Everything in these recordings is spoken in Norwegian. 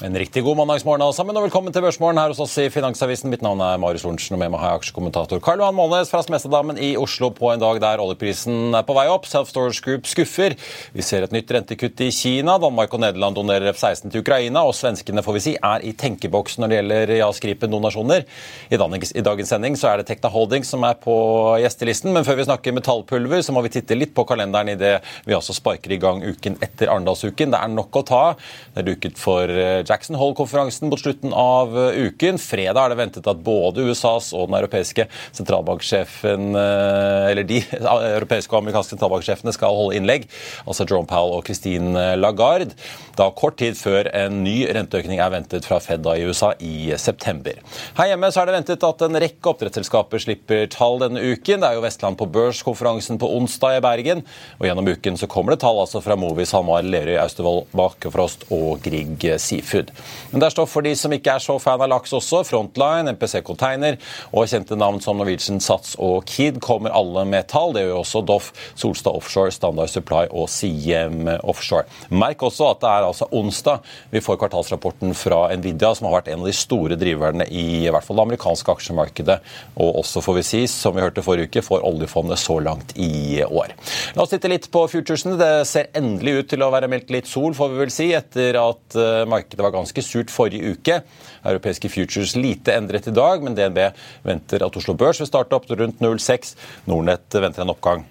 En riktig god mandagsmorgen alle sammen, og velkommen til Børsmorgen her hos oss i Finansavisen. Mitt navn er Marius Lorentzen, og med meg har jeg aksjekommentator Karl Johan Månes fra Smestadammen i Oslo på en dag der oljeprisen er på vei opp. Self Storage Group skuffer. Vi ser et nytt rentekutt i Kina. Danmark og Nederland donerer F-16 til Ukraina, og svenskene får vi si, er i tenkeboks når det gjelder JAS-Gripen-donasjoner. I, I dagens sending så er det Tekna Holding som er på gjestelisten, men før vi snakker metallpulver, så må vi titte litt på kalenderen i det vi altså sparker i gang uken etter Arendalsuken. Det er nok å ta. Det er duket for eh, Jackson Hole-konferansen mot slutten av eh, uken. Fredag er det ventet at både USAs og den europeiske sentralbanksjefen, eh, eller de europeiske og amerikanske sentralbanksjefene skal holde innlegg. Altså Jerome Powell og Christine Lagarde. Da kort tid før en ny renteøkning er ventet fra Fed i USA i september. Her hjemme så er det ventet at en rekke oppdrettsselskaper slipper tall denne uken. Det er jo Vestland på børskonferansen på onsdag i Bergen. Og gjennom uken så kommer det tall altså fra Movis, Hamar, Lerøy, Austevoll, Bakkefrost og Grieg Seafood. Seafood. Men det er stoff for de som ikke er så fan av laks også. Frontline, MPC Container og kjente navn som Norwegian Sats og Kid kommer alle med tall. Det gjør også Doff, Solstad Offshore, Standard Supply og CM Offshore. Merk også at det er altså onsdag vi får kvartalsrapporten fra Nvidia, som har vært en av de store driverne i, i hvert fall det amerikanske aksjemarkedet. Og også, får vi si, som vi hørte forrige uke, for oljefondet så langt i år. La oss titte litt på futuresene. Det ser endelig ut til å være meldt litt sol, får vi vel si, etter at eh, markedet var var ganske surt forrige uke. Europeiske futures lite endret i dag, men DNB venter at Oslo Børs vil starte opp rundt 0,6. Nordnett venter en oppgang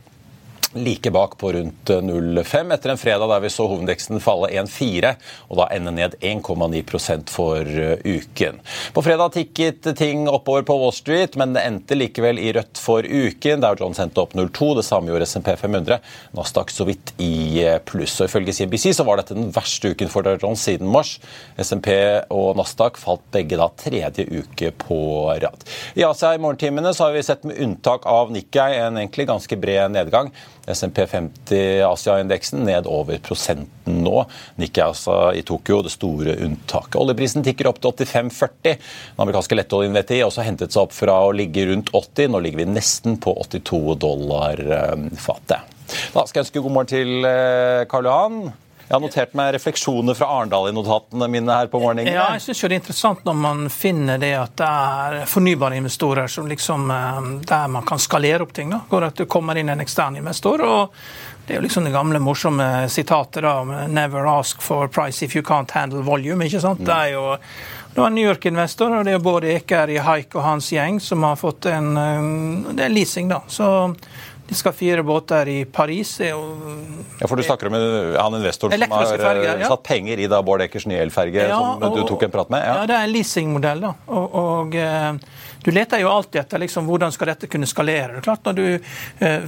like bak på rundt 0,5 etter en fredag der vi så hovedindeksen falle 1,4 og da ende ned 1,9 for eh, uken. På fredag tikket ting oppover på Wall Street, men det endte likevel i rødt for uken. Der John sendte opp 0,2. Det samme gjorde SMP 500. Nasdaq så vidt i eh, pluss. Og Ifølge CNBC så var dette den verste uken for Jones siden mars. SMP og Nasdaq falt begge da tredje uke på rad. I Asia i morgentimene så har vi sett med unntak av Nikkei en egentlig ganske bred nedgang. SMP 50 Asia-indeksen ned over prosenten nå. Nikkei altså i Tokyo det store unntaket. Oljeprisen tikker opp til 85,40. Den amerikanske lettoljen VTI har også hentet seg opp fra å ligge rundt 80. Nå ligger vi nesten på 82 dollar eh, fatet. Da skal jeg ønske god morgen til eh, Karl Johan. Jeg har notert meg refleksjoner fra Arendal i notatene mine her på morgenen. Ja, jeg synes det er interessant når man finner det at det er fornybare investorer som liksom, eh, der man kan skalere opp ting. da, Går at du kommer inn en ekstern investor. og det er jo liksom det gamle morsomme sitatet da, 'Never ask for price if you can't handle volume'. ikke sant? Det er jo det var en New York-investor, og det er både Eker i Haik og hans gjeng som har fått en eh, Det er leasing, da. Så de skal fire båter i Paris. ja, for Du snakker om han investoren som har ferger, ja. satt penger i da Bård Eckers nye elferge, ja, som du tok en prat med? Ja, ja det er en leasingmodell. da. Og, og eh, du leter jo alltid etter liksom, hvordan skal dette kunne skalere. Det er klart du, eh,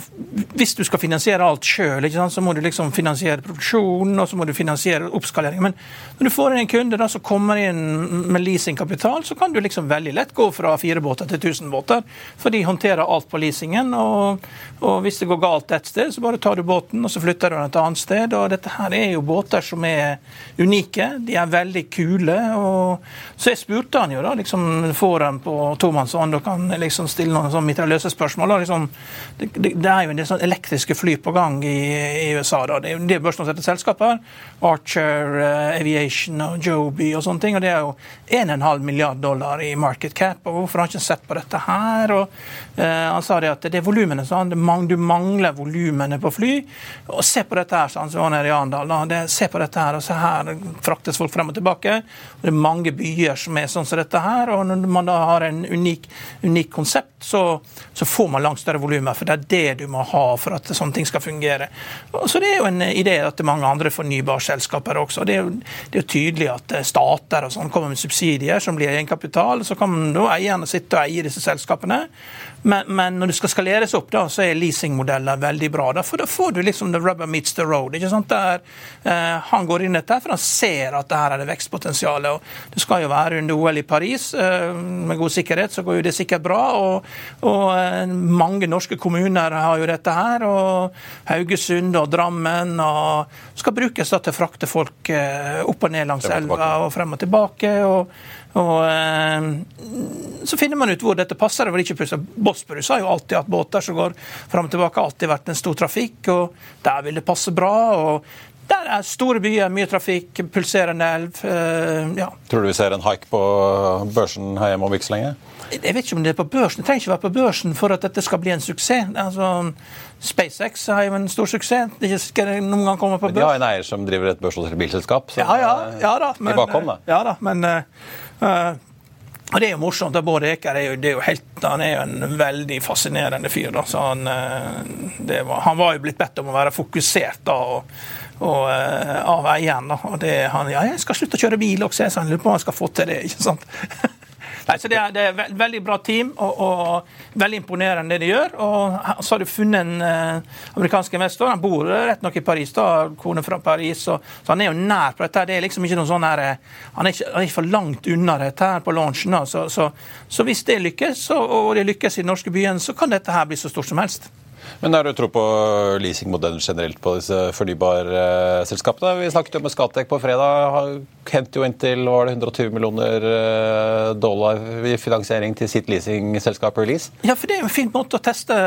Hvis du skal finansiere alt sjøl, så må du liksom finansiere produksjonen og så må du finansiere oppskalering. Men når du får inn en kunde da, som kommer inn med leasingkapital, så kan du liksom veldig lett gå fra fire båter til 1000 båter. For de håndterer alt på leasingen. Og, og hvis det går galt et sted, så bare tar du båten og så flytter du den et annet sted. og Dette her er jo båter som er unike. De er veldig kule. og Så jeg spurte han jo da, liksom får han på tomann tomannshånd og kan liksom stille noen sånn mitraljøse spørsmål. Liksom, det, det, er jo en del sånn elektriske fly på gang i, i USA. Da. Det det børsnoterte selskaper. Archer uh, Aviation og Joby og sånne ting. og Det er jo 1,5 milliard dollar i market cap. og Hvorfor har han ikke sett på dette her? Og, uh, han sa det at det er volumene. sa han. Sånn. du mangler volumene på fly. Og Se på dette her, sånn, Så var nede i Arendal. Se på dette her, og se her fraktes folk frem og tilbake. Og det er mange byer som er sånn som dette her. Og når man da har en unik, unik konsept, så, så, får man langt større volumer. For det er det du må ha for at sånne ting skal fungere. Og så det er jo en idé at mange andre fornybarselskaper også. Det er jo, det er tydelig at stater og sånn kommer med subsidier som blir egenkapital. Så kan da eierne sitte og eie disse selskapene. Men, men, når du skal skaleres opp, da, så er leasingmodeller veldig bra. Da, for da får du liksom the rubber meets the road. ikke sant? Der, eh, han går inn dette for han ser at det her er det vekstpotensial. og Det skal jo være under OL i Paris. Eh, med god sikkerhet så går jo det sikkert bra. Og, og eh, mange norske kommuner har jo dette her. Og Haugesund og Drammen. og Skal brukes da til å frakte folk eh, opp og ned langs elva og frem og tilbake. og og eh, Så finner man ut hvor dette passer. Det var ikke plutselig. Bosporus har jo alltid hatt båter som går fram og tilbake. Alltid vært en stor trafikk, og der vil det passe bra. og der er store byer, mye trafikk, pulserende elv. Eh, ja. Tror du vi ser en haik på børsen her hjemme om ikke så lenge? Jeg vet ikke om det er på børsen. Det trenger ikke være på børsen for at dette skal bli en suksess. Altså, SpaceX har jo en stor suksess. Det ikke noen gang kommer på børs. De har en eier som driver et børsnotert bilselskap. Ja, ja, ja da, men, bakom, da. Ja da, men Uh, og Det er jo morsomt. at Bård Eker er jo, er jo helt, han er jo en veldig fascinerende fyr. Da. Han, uh, var, han, var, jo blitt bedt om å være fokusert da, og, og, uh, av eieren. Og det, han, ja, 'Jeg skal slutte å kjøre bil også', så han lurer på om han skal få til det. ikke sant? Nei, så det er, det er et veldig bra team og, og veldig imponerende det de gjør. og Så har du funnet en eh, amerikansk investor. Han bor rett nok i Paris, da, kone fra Paris, så, så, han er jo nær på dette. Det er liksom ikke noe sånn her, eh, Han er ikke, han er for langt unna dette her på launchen. Så, så, så, hvis det lykkes, og det lykkes i den norske byen, så kan dette her bli så stort som helst. Men har du tro på leasingmodellen generelt på disse fornybarselskapene? Vi snakket jo med Skatek på fredag. Hentet jo inntil var det 120 millioner eh, dollar i finansiering til sitt leasingselskap Release. Ja, for det er en fin måte å teste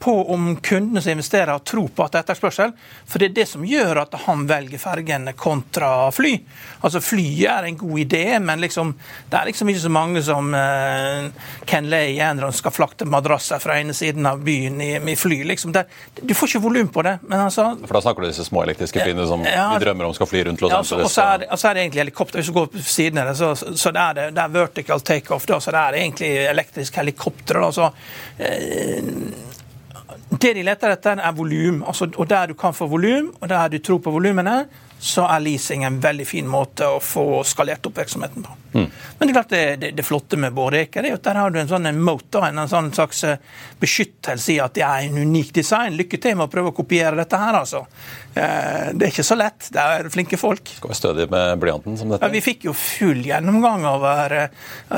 på om kundene som investerer, har tro på at det er etterspørsel. For det er det som gjør at han velger fergene kontra fly. Altså Fly er en god idé, men liksom, det er liksom ikke så mange som uh, Ken Lay i Enron skal flakte madrasser fra ene siden av byen i, i fly liksom. Det, du får ikke volum på det. men altså... For da snakker du disse små elektriske flyene som ja, vi drømmer om skal fly rundt Los Angeles? Ja, og, så er er det egentlig helikopter. Hvis du går på siden av det, så, så det, er det, det er vertical takeoff. Så det er egentlig elektrisk helikopter. Da, så, eh, det de leter etter, er volum. Altså, og der du kan få volum, og der du tror på volumene, så er leasing en veldig fin måte å få skalert opp virksomheten på. Mm. Men det er klart det, det, det flotte med Bård Eker er at der har du en sånn mote, en sånn slags eh, beskyttelse i at det er en unik design. Lykke til med å prøve å kopiere dette her, altså. Eh, det er ikke så lett. Det er flinke folk. Skal være stødig med blyanten som dette? Ja, vi fikk jo full gjennomgang over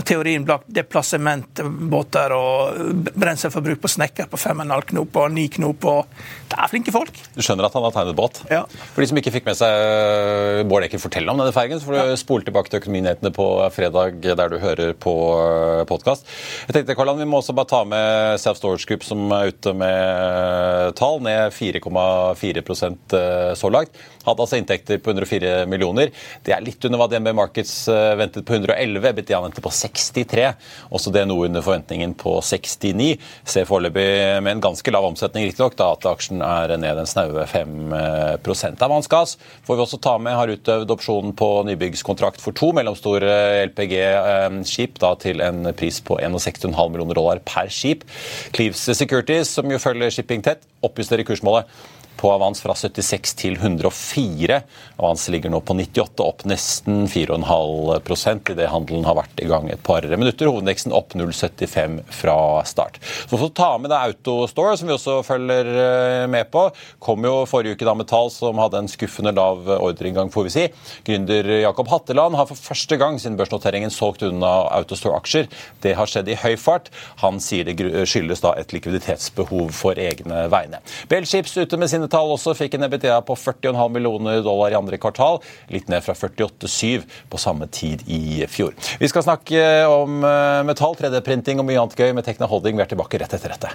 teorien bak deplassementbåter og brenselforbruk på snekker på 5,5 knop og ni knop. og Det er flinke folk. Du skjønner at han har tegnet båt? Ja. For de som ikke fikk med seg eh, Bård Eker fortelle om denne fergen, så får du ja. spole tilbake til Økonominyhetene på fredag der du hører på eh, podkast. Jeg tenkte, Karlan, Vi må også bare ta med Self Storage Group, som er ute med tall, ned 4,4 Eh, så langt. Hadde altså inntekter på 104 millioner. Det er litt under hva DNB Markets eh, ventet på 111. BTA ventet på 63. Også det noe under forventningen på 69. Ser foreløpig med en ganske lav omsetning, riktignok, at aksjen er ned en snaue 5 Avans Gass får vi også ta med har utøvd opsjonen på nybyggskontrakt for to mellomstore LPG-skip da til en pris på 61,5 millioner dollar per skip. Cleaves Securities, som jo følger shipping tett, oppjusterer kursmålet på Avans fra 76 til 104. Avans ligger nå på 98, opp nesten 4,5 idet handelen har vært i gang et par minutter. Hovedindeksen opp 0,75 fra start. Så for å ta med det Autostore, som vi også følger eh, med på, kom jo forrige uke da med tall som hadde en skuffende lav ordreinngang, får vi si. Gründer Jakob Hatteland har for første gang siden børsnoteringen solgt unna Autostore-aksjer. Det har skjedd i høy fart. Han sier det skyldes da et likviditetsbehov for egne vegne. Bell Chips ute med sine tall også fikk en EBITDA på 40,5 millioner dollar i andre kvartal, litt ned fra 48,7 på samme tid i fjor. Vi skal snakke om eh, metall, 3D-printing og mye annet gøy med Tekna Holding. Vi er tilbake rett etter dette.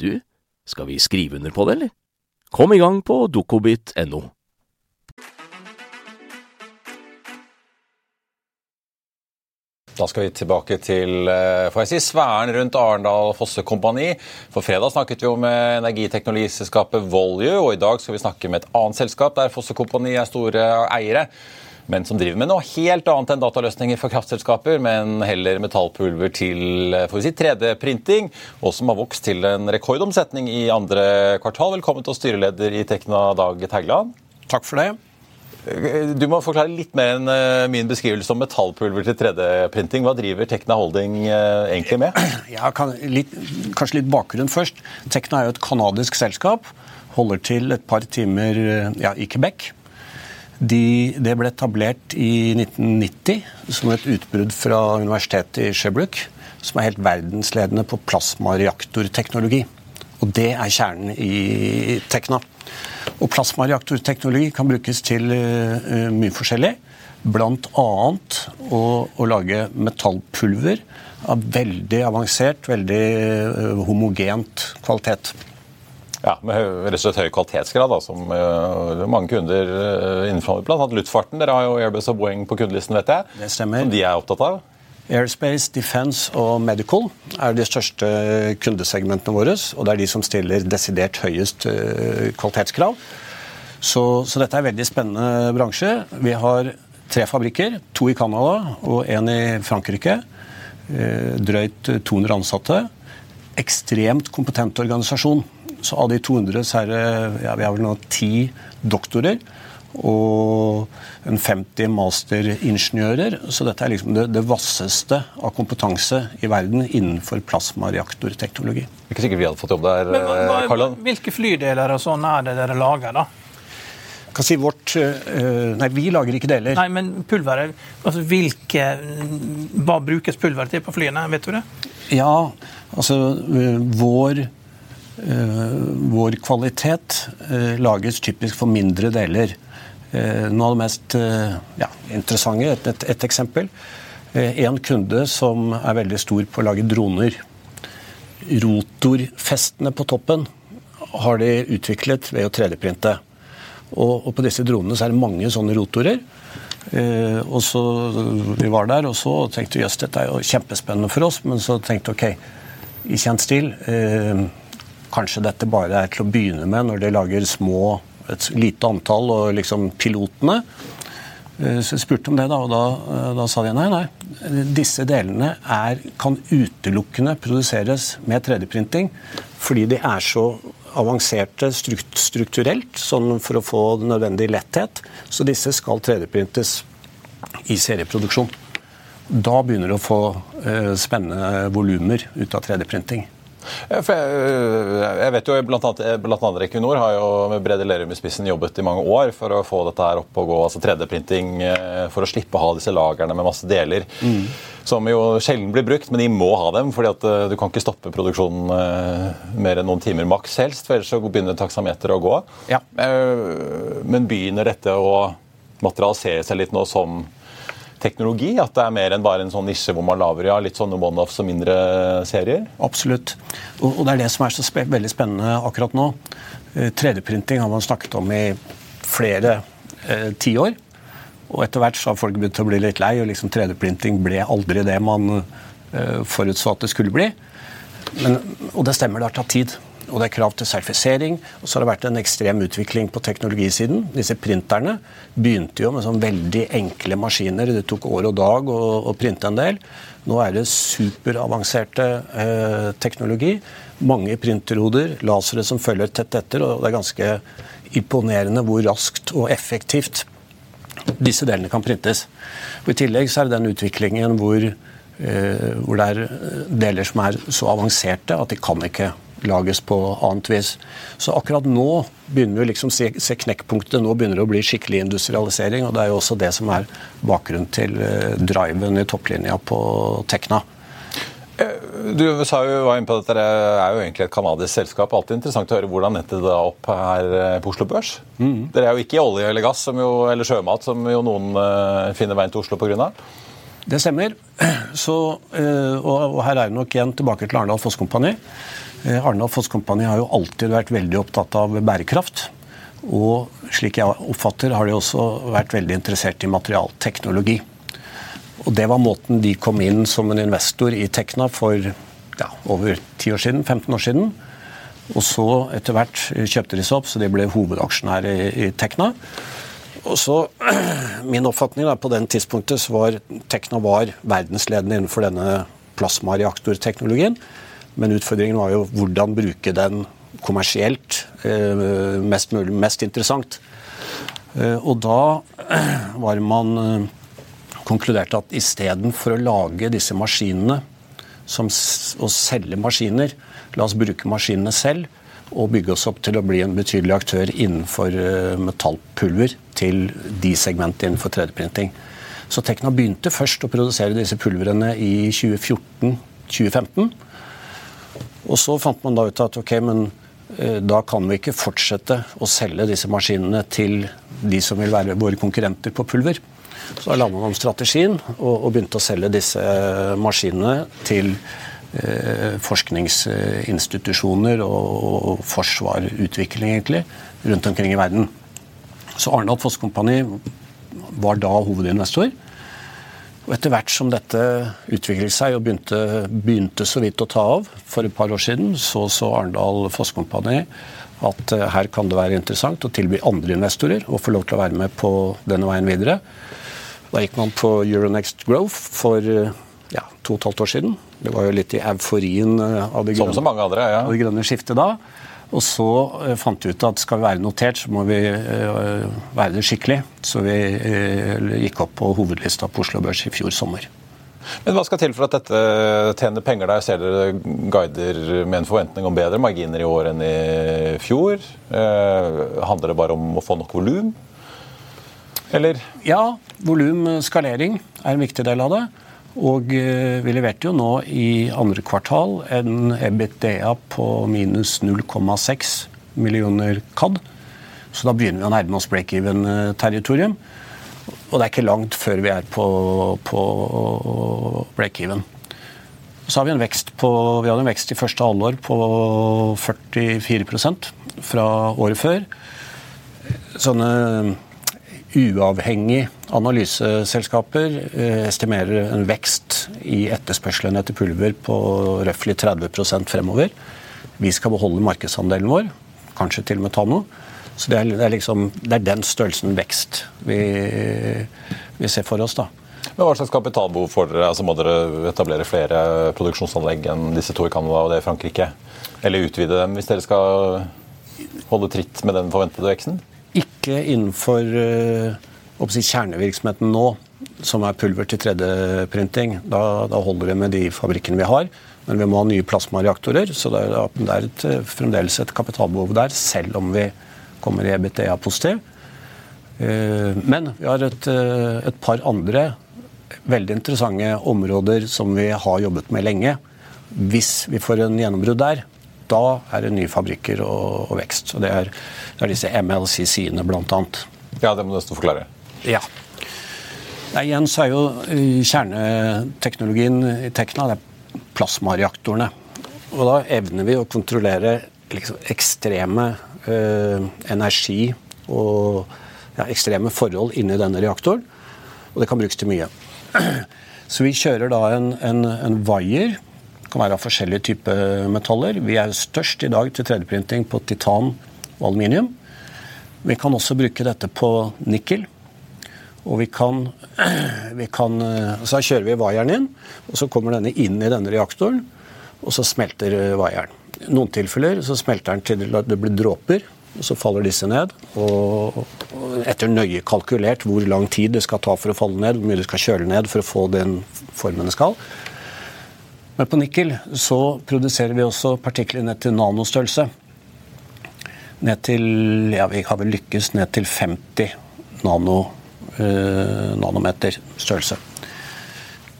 du, skal vi skrive under på det, eller? Kom i gang på dokobit.no. Da skal vi tilbake til eh, får jeg si, sfæren rundt Arendal Fosse Kompani. For fredag snakket vi jo med energiteknologiselskapet Volue, og i dag skal vi snakke med et annet selskap der Fosse Kompani er store eiere men som driver med noe helt annet enn dataløsninger for kraftselskaper, men heller metallpulver til å si, 3D-printing, og som har vokst til en rekordomsetning i andre kvartal. Velkommen til styreleder i Tekna, Dag Teigland. Takk for det. Du må forklare litt mer enn eh, min beskrivelse om metallpulver til 3D-printing. Hva driver Tekna Holding eh, egentlig med? Ja, kan, litt, kanskje litt bakgrunn først. Tekna er jo et canadisk selskap. Holder til et par timer eh, ja, i Quebec. De, det ble etablert i 1990 som et utbrudd fra universitetet i Shebrook, som er helt verdensledende på plasmareaktorteknologi. Og det er kjernen i Tekna. Og plasmareaktorteknologi kan brukes til uh, mye forskjellig. Bl.a. Å, å lage metallpulver av veldig avansert, veldig uh, homogent kvalitet. Ja, Med rett og slett høy kvalitetsgrad, da, som uh, mange kunder uh, innenfor bl.a. luftfarten. Dere har jo Airbus og Boeing på kundelisten, vet jeg. Det stemmer. Som de er opptatt av. Airspace, Defense og Medical er de største kundesegmentene våre. Og det er de som stiller desidert høyest uh, kvalitetskrav. Så, så, dette er en veldig spennende bransje. Vi har tre fabrikker. To i Canada og én i Frankrike. Drøyt 200 ansatte. Ekstremt kompetent organisasjon. Så av de 200 så er det ja, vi har vel nå ti doktorer og en 50 masteringeniører. Så dette er liksom det, det, vasseste av kompetanse i verden innenfor plasmareaktorteknologi. Ikke sikkert vi hadde fått jobb der, Men, hva, hva, Hvilke flydeler og sånn er det dere lager, da? Kan si vårt, uh, nei, Vi lager ikke deler. Nei, Men pulveret, altså hvilke, Hva brukes pulveret til på flyene? Vet du det? Ja, altså uh, vår Eh, vår kvalitet eh, lages typisk for mindre deler. Eh, noe av det mest ja, interessante, et, et, et, eksempel. En kunde som er veldig stor på å lage droner. Rotorfestene på toppen har de utviklet ved å 3D-printe. Og, og, på disse dronene så er det mange sånne rotorer. Eh, og så Vi var der og så og tenkte jøss, dette er jo kjempespennende for oss. Men så tenkte ok, i kjent stil eh, kanskje dette bare er til å begynne med når de lager små, et lite antall og liksom pilotene. Eh, så jeg spurte om det, da, og da, eh, da sa de nei, nei. Disse delene er, kan utelukkende produseres med 3D-printing fordi de er så avanserte strukturelt sånn for å få nødvendig letthet. Så disse skal 3D-printes i serieproduksjon. Da begynner du å få eh, spennende volumer ut av 3D-printing. For jeg, jeg, vet jo blant annet, blant annet Equinor har jo med Brede Lerum i spissen jobbet i mange år for å få dette her opp og gå, altså 3D-printing, eh, for å slippe å ha disse lagrene med masse deler. Mm. Som jo sjelden blir brukt, men de må ha dem. fordi at eh, du kan ikke stoppe produksjonen eh, mer enn noen timer maks helst, for ellers så begynner taksameteret å gå. Ja. Men begynner dette å materialisere seg litt nå som teknologi? At det er mer enn bare en sånn nisje hvor man lager ja, litt sånne one-offs og mindre serier? Absolutt. Og, det er det som er så sp veldig spennende akkurat nå. 3D-printing eh, har man snakket om i flere eh, tiår. Og etter hvert så har folk begynt å bli litt lei, og liksom 3D-printing ble aldri det man eh, forutså at det skulle bli. Men, og det stemmer, det har tatt tid og det er krav til sertifisering. Og så har det vært en ekstrem utvikling på teknologisiden. Disse printerne begynte jo med sånn veldig enkle maskiner. Det tok år og dag å, å printe en del. Nå er det superavanserte eh, teknologi. Mange printerhoder, lasere som følger tett etter, og det er ganske imponerende hvor raskt og effektivt disse delene kan printes. Og I tillegg så er det den utviklingen hvor, eh, hvor det er deler som er så avanserte at de kan ikke lages på annet vis. Så akkurat nå begynner vi liksom se, se knekkpunktet. Nå begynner det å bli skikkelig industrialisering. og Det er jo også det som er bakgrunnen til uh, driven i topplinja på Tekna. Eh, du sa jo, var inne på at Dere er jo egentlig et canadisk selskap. Alltid interessant å høre hvordan nettet det opp her eh, på Oslo Børs. Mm. Dere er jo ikke i olje eller gass jo, eller sjømat, som jo noen finner veien til Oslo pga. Det stemmer. Så, og, her er det nok igjen tilbake til Arendal Foss Kompani. Eh, Arendal Fosskompani har jo alltid vært veldig opptatt av bærekraft. Og slik jeg oppfatter, har de også vært veldig interessert i materialteknologi. Og det var måten de kom inn som en investor i Tekna for ja, over 10 år siden, 15 år siden. Og så etter hvert kjøpte de seg opp, så de ble hovedaksjonær i, i Tekna. Og så, Min oppfatning da, på den tidspunktet så var Tekna var verdensledende innenfor denne plasmareaktorteknologien. Men utfordringen var jo hvordan bruke den kommersielt eh, mest mulig, mest interessant. Eh, og da var man eh, konkludert at istedenfor å lage disse maskinene som, og selge maskiner, la oss bruke maskinene selv og bygge oss opp til å bli en betydelig aktør innenfor metallpulver til de segmentene innenfor 3D-printing. Så Tekna begynte først å produsere disse pulverene i 2014-2015. Og så fant man da ut at ok, men eh, da kan vi ikke fortsette å selge disse maskinene til de som vil være våre konkurrenter på pulver. Så da la man om strategien og, begynte å selge disse eh, maskinene til eh, forskningsinstitusjoner og forsvar, utvikling, egentlig, rundt omkring i verden. Så Arendal Fosskompani var da hovedinvestor. Og Etter hvert som dette utviklet seg og begynte, begynte, så vidt å ta av for et par år siden, så så Arendal Fosskompani at uh, her kan det være interessant å tilby andre investorer å få lov til å være med på denne veien videre. Da gikk man på Euronext Growth for uh, ja, to og et halvt år siden. Det var jo litt i euforien uh, av det grønne, av det grønne skiftet da. Og så eh, fant vi ut at skal vi være notert, så må vi eh, være det skikkelig. Så vi eh, gikk opp på hovedlista på Oslo Børs i fjor sommer. Men Hva skal til for at dette tjener penger? der? ser dere guider med en forventning om bedre marginer i år enn i fjor. Handler det bare om å få nok volum? Eller? Ja, volum, skalering er en viktig del av det. Og eh, vi leverte jo nå i andre kvartal en EBITDA på minus 0,6 millioner CAD. Så da begynner vi å nærme oss break-even-territorium. Og det er ikke langt før vi er på, på break-even. Så har vi en vekst på, vi hadde en vekst i første halvår på 44% fra året før. Sånne uavhengige analyseselskaper eh, estimerer en vekst i etterspørselen etter pulver på røftlig 30% fremover. Vi skal beholde markedsandelen vår, kanskje til og med ta noe. Så det er, det er, liksom, det er den størrelsen vekst vi, vi, ser for oss. da. Men Hva slags kapitalbehov får dere? Altså Må dere etablere flere produksjonsanlegg enn disse to i Canada og det i Frankrike? Eller utvide dem hvis dere skal holde tritt med den forventede veksten? Ikke innenfor uh, si, kjernevirksomheten nå. som er pulver til 3D-printing. Da, da, holder det med de fabrikkene vi har. Men vi må ha nye plasmareaktorer, så det er, det er et, fremdeles et kapitalbehov der, selv om vi kommer i EBTA-positiv. Eh, men vi har et, eh, et, par andre veldig interessante områder som vi har jobbet med lenge. Hvis vi får en gjennombrudd der, da er det nye fabrikker og, og vekst. Og det er, det er disse MLCC-ene, bl.a. Ja, det må du nesten forklare. Ja. Nei, igjen så er jo eh, kjerneteknologien i Tekna det er plasmareaktorene. Og da evner vi å kontrollere liksom, ekstreme øh, energi og ja, ekstreme forhold inni denne reaktoren. Og det kan brukes til mye. Så vi kjører da en, en, en wire. Kan være av forskjellige typer metaller. Vi er størst i dag til 3D-printing på titan og aluminium. Vi kan også bruke dette på nikkel. Og vi kan, vi kan, eh, Så kjører vi vaieren inn, og så kommer denne inn i denne reaktoren, og så smelter vaieren. I noen tilfeller så smelter den til det blir dråper, og så faller disse ned. Og etter nøye kalkulert hvor lang tid det skal ta for å falle ned, hvor mye det skal kjøle ned for å få den formen det skal. Men på nikkel så produserer vi også partikler ned til nanostørrelse. Ned til Ja, vi har vel lykkes ned til 50 nanometer Eh, nanometer størrelse.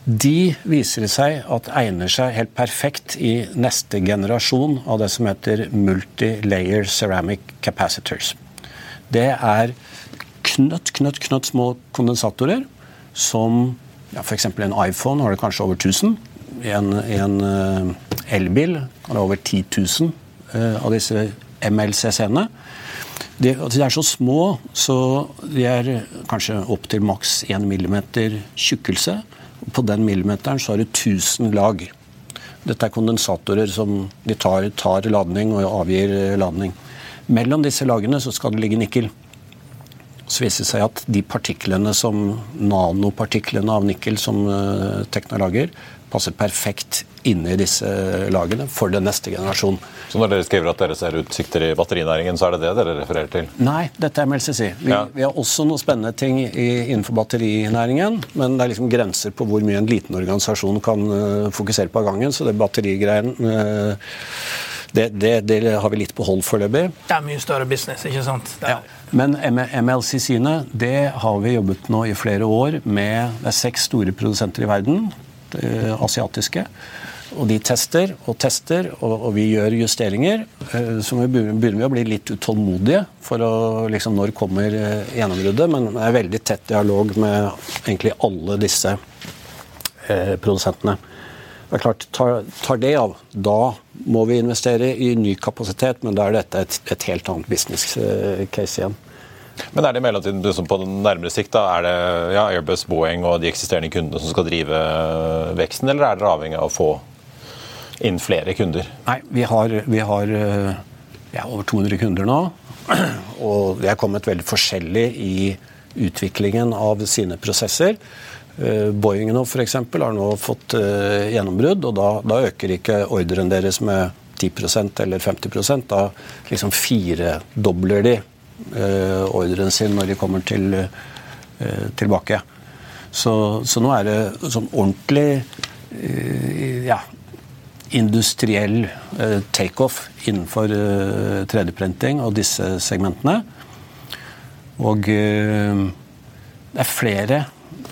De viser det seg at egner seg helt perfekt i neste generasjon av det som heter multi-layer ceramic capacitors. Det er knøtt, knøtt, knøtt små kondensatorer som ja, F.eks. en iPhone har det kanskje over 1000. En, en uh, elbil Det er over 10 000 uh, av disse MLCC-ene. De, altså, de, er så små, så de er kanskje opptil maks 1 millimeter tjukkelse. På den millimeteren så har du 1000 lag. Dette er kondensatorer som de tar, tar ladning og avgir ladning. Mellom disse lagene så skal det ligge nikkel. Så viser det seg at de partiklene som, nanopartiklene av nikkel som Tekna lager, passer perfekt inne i disse lagene for den neste generasjon. Så når dere skriver at dere ser utsikter i batterinæringen, så er det det dere refererer til? Nei, dette er MLCC. Vi, ja. vi har også noen spennende ting i, innenfor batterinæringen, men det er liksom grenser på hvor mye en liten organisasjon kan uh, fokusere på av gangen, så det batterigreien uh, det, det, det, har vi litt på hold foreløpig. Det er mye større business, ikke sant? Ja. Men MLCC-ene det har vi jobbet nå i flere år med Det er seks store produsenter i verden, asiatiske. Og de tester og tester, og, og vi gjør justeringer. Eh, så vi begynner vi å bli litt utålmodige for å liksom Når kommer eh, gjennombruddet? Men det er veldig tett dialog med egentlig alle disse eh, produsentene. Det er klart, tar, tar, det av, da må vi investere i ny kapasitet, men da er dette et, et helt annet business eh, case igjen. Men er det i mellomtiden liksom på nærmere sikt da, er det ja, Airbus, Boeing og de eksisterende kundene som skal drive veksten, eller er dere avhengig av å få inn flere kunder? Nei, vi har, vi har eh, ja, over 200 kunder nå. Og de er kommet veldig forskjellig i utviklingen av sine prosesser. Eh, Boeing nå f.eks. har nå fått gjennombrudd, og da, da, øker ikke ordren deres med 10% eller 50% Da liksom firedobler de ordren sin når de kommer til, uh, tilbake. Så, så, nå er det sånn ordentlig ja, industriell eh, takeoff innenfor 3D-printing eh, og disse segmentene. Og eh, det er flere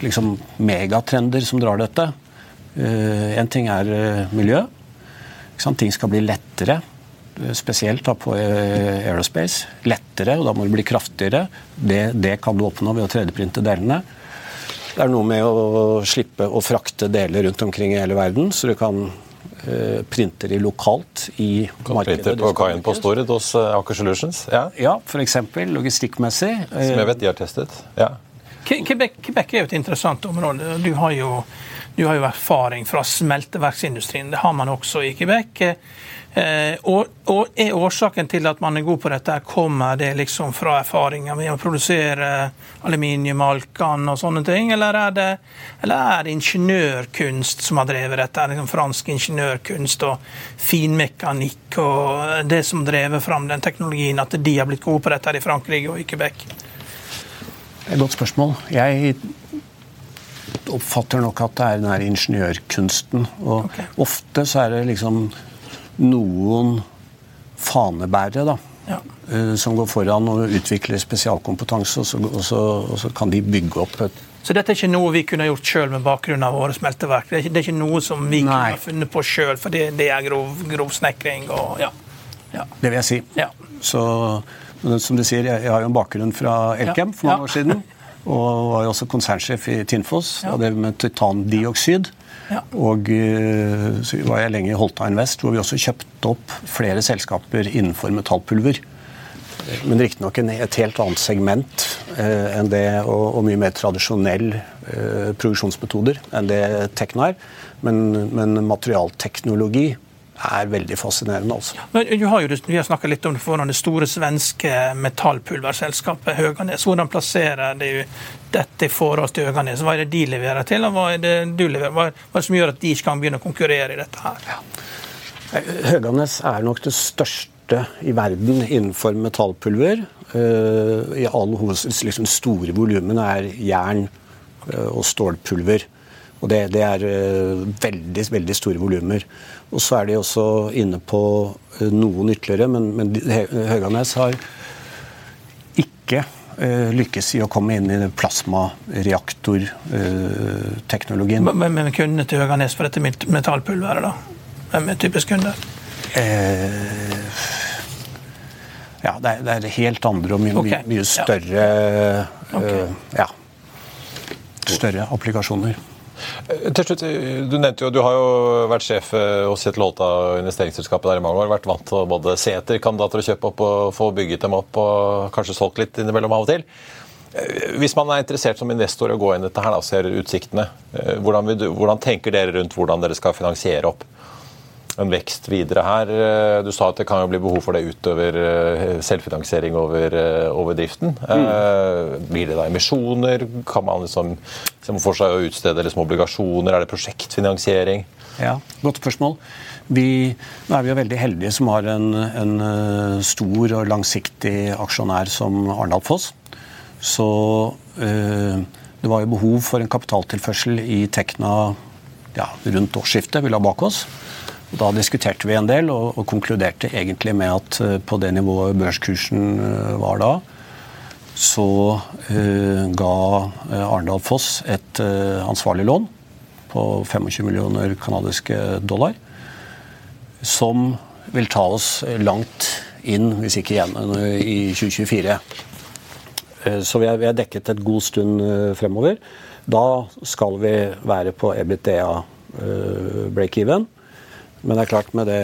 liksom, megatrender som drar dette. En ting er miljø. Ting skal bli lettere, spesielt da på aerospace. Lettere, og da må det bli kraftigere. Det, det kan du oppnå ved å 3D-printe delene. Det er noe med å slippe å frakte deler rundt omkring i hele verden, så du kan Eh, printer de lokalt i markedet. Printer på kaien på Stord hos eh, Aker Solutions? Ja, ja f.eks. logistikkmessig. Som jeg vet de har testet. Ja. Quebec, Quebec er jo et interessant område. Du har jo, du har jo erfaring fra smelteverksindustrien. Det har man også i Quebec. Eh, og, og, Er årsaken til at man er god på dette, kommer det liksom fra erfaringer med å produsere aluminium, alkan og sånne ting, eller er det, eller er det ingeniørkunst som har drevet dette? Liksom fransk ingeniørkunst og finmekanikk og det som drevet fram den teknologien, at de har blitt gode på dette i Frankrike og i Quebec? Et godt spørsmål. Jeg oppfatter nok at det er den her ingeniørkunsten. Og okay. ofte så er det liksom noen fanebærere, da. Ja. eh, Som går foran og utvikler spesialkompetanse, og så, og, så, og så kan de bygge opp et Så dette er ikke noe vi kunne gjort sjøl med bakgrunn av våre smelteverk? Det er ikke, det er ikke noe som vi Nei. kunne funnet på sjøl, for det, det er grov, grov snekring og ja. ja. Det vil jeg si. Ja. Så som du sier, jeg, har jo en bakgrunn fra Elkem for mange ja. år siden. Og var jo også konsernsjef i Tinfos. Ja. Det med titandioksid. Ja. Og eh, så var jeg lenge i Holta Invest, hvor vi også kjøpte opp flere selskaper innenfor metallpulver. Men riktignok et helt annet segment eh, enn det, og, og mye mer tradisjonelle eh, produksjonsmetoder enn det Tekna er. Men, men materialteknologi er veldig fascinerende, altså. Men du har jo, Vi har snakka litt om det det store svenske metallpulverselskapet Høganes. Hvordan plasserer du dette i forhold til Høganes? Hva er det de leverer til, og hva er det du leverer? Hva er det som gjør at de ikke kan begynne å konkurrere i dette her? Høganes er nok det største i verden innenfor metallpulver. Eh, I all hovedsak liksom store volumene er jern eh, og stålpulver. Og det, det er eh, veldig, veldig store volumer. Og så er de også inne på eh, noen ytterligere, men, men Høganes har ikke uh, lykkes i å komme inn i plasmareaktorteknologien. Hvem er kundene til Høganes for dette metallpulveret? da? Hvem er typisk kunde? Uh, ja, det er, det er helt andre og mye, okay. mye, mye ja. større Ok. eh, ja, større applikasjoner. Til slutt, Du nevnte jo, du har jo vært sjef eh, hos Kjetil Holta investeringsselskapet der i mange år. Vært vant til å både se etter kandidater og kjøpe opp og få bygget dem opp og kanskje solgt litt innimellom av og til. Eh, Hvis man er interessert som investor i å gå inn i dette her, og ser utsiktene, eh, hvordan, du, hvordan tenker dere rundt hvordan dere skal finansiere opp en vekst videre her? Eh, Du sa at det kan jo bli behov for det utover eh, selvfinansiering over, eh, over driften. Mm. Blir det da emisjoner? Kan man liksom se for seg å utstede liksom obligasjoner? Er det prosjektfinansiering? Ja, Godt spørsmål. Vi, nå er vi jo veldig heldige som har en, en stor og langsiktig aksjonær som Arendal Foss. Så øh, det var jo behov for en kapitaltilførsel i Tekna ja, rundt årsskiftet vi la bak oss. Og Da diskuterte vi en del og, og konkluderte egentlig med at eh, på det nivået børskursen eh, var da, så uh, ga Arendal Foss et uh, ansvarlig lån på 25 millioner kanadiske dollar, som vil ta oss langt inn, hvis ikke igjen, i 2024. Eh, Så vi er dekket et god stund fremover. Da skal vi være på EBITDA break-even. Men det er klart med, det,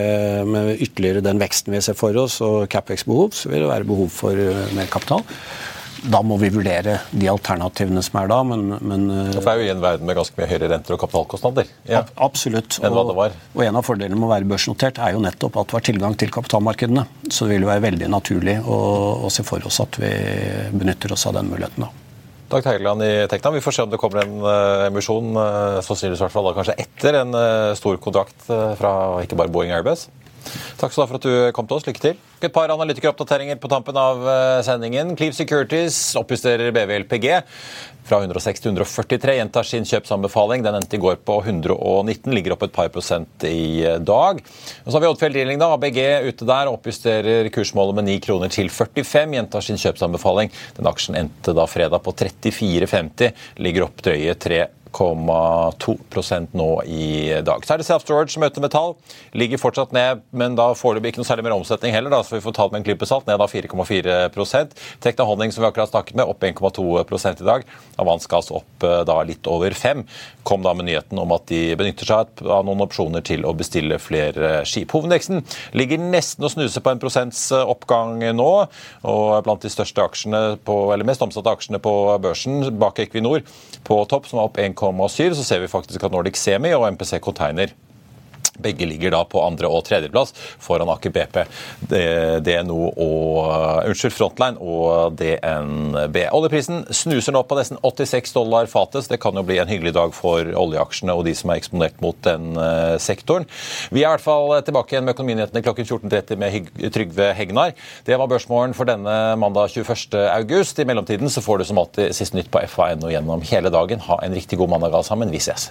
med ytterligere den veksten vi ser for oss, og Capex-behov, så vil det være behov for eh, mer kapital. Da må vi vurdere de alternativene som er da, men, men eh, For det er jo i en verden med ganske mye høyere renter og kapitalkostnader. Ja. Ab- Absolutt. Var. Og en av fordelene med å være børsnotert er jo nettopp at du har tilgang til kapitalmarkedene. Så det vil jo være veldig naturlig å, å se for oss at vi benytter oss av den muligheten. da. Dag Teigeland i Tekna, vi får se om det kommer en eh, emisjon, uh, sannsynligvis i hvert fall da kanskje etter en eh, stor kontrakt eh, fra ikke bare Boeing Airbus. Takk skal du ha for at du kom til oss. Lykke til. Et par analytikeroppdateringer på tampen av eh, sendingen. Cleave Securities oppjusterer BVLPG fra 106 til 143. Gjentar sin kjøpsanbefaling. Den endte i går på 119, ligger opp et par prosent i eh, dag. Og så har vi Oddfjell Drilling, da. ABG ute der oppjusterer kursmålet med 9 kroner til 45. Gjentar sin kjøpsanbefaling. Den aksjen endte da fredag på 34,50. Ligger opp drøye 3 0,2 nå i dag. Så er det Self Storage som møter metall. Ligger fortsatt ned, men da foreløpig ikke noe særlig mer omsetning heller, da, så vi får talt med en klype salt. Ned av 4,4 Tekna Honning, som vi akkurat snakket med, opp 1,2 i dag. Avansk gass opp eh, da litt over 5 Kom da med nyheten om at de benytter seg av noen opsjoner til å bestille flere skip. Hovedindeksen ligger nesten og snuser på en prosents eh, oppgang nå, og blant de største aksjene på, eller mest omsatte aksjene på børsen bak Equinor på topp, som er opp 1,7. Så ser vi faktisk at Nordic Semi og MPC Container Begge ligger da på andre- og tredjeplass foran Aker BP, DNO og uh, unnskyld, Frontline og DNB. Oljeprisen snuser nå på nesten 86 dollar fatet. Det kan jo bli en hyggelig dag for oljeaksjene og de som er eksponert mot den uh, sektoren. Vi er i hvert fall tilbake igjen med Økonominyhetene klokken 14.30 med Trygve Hegnar. Det var børsmålen for denne mandag 21. august. I mellomtiden så får du som alltid siste nytt på FA.no gjennom hele dagen. Ha en riktig god mandag alle sammen. Vi ses.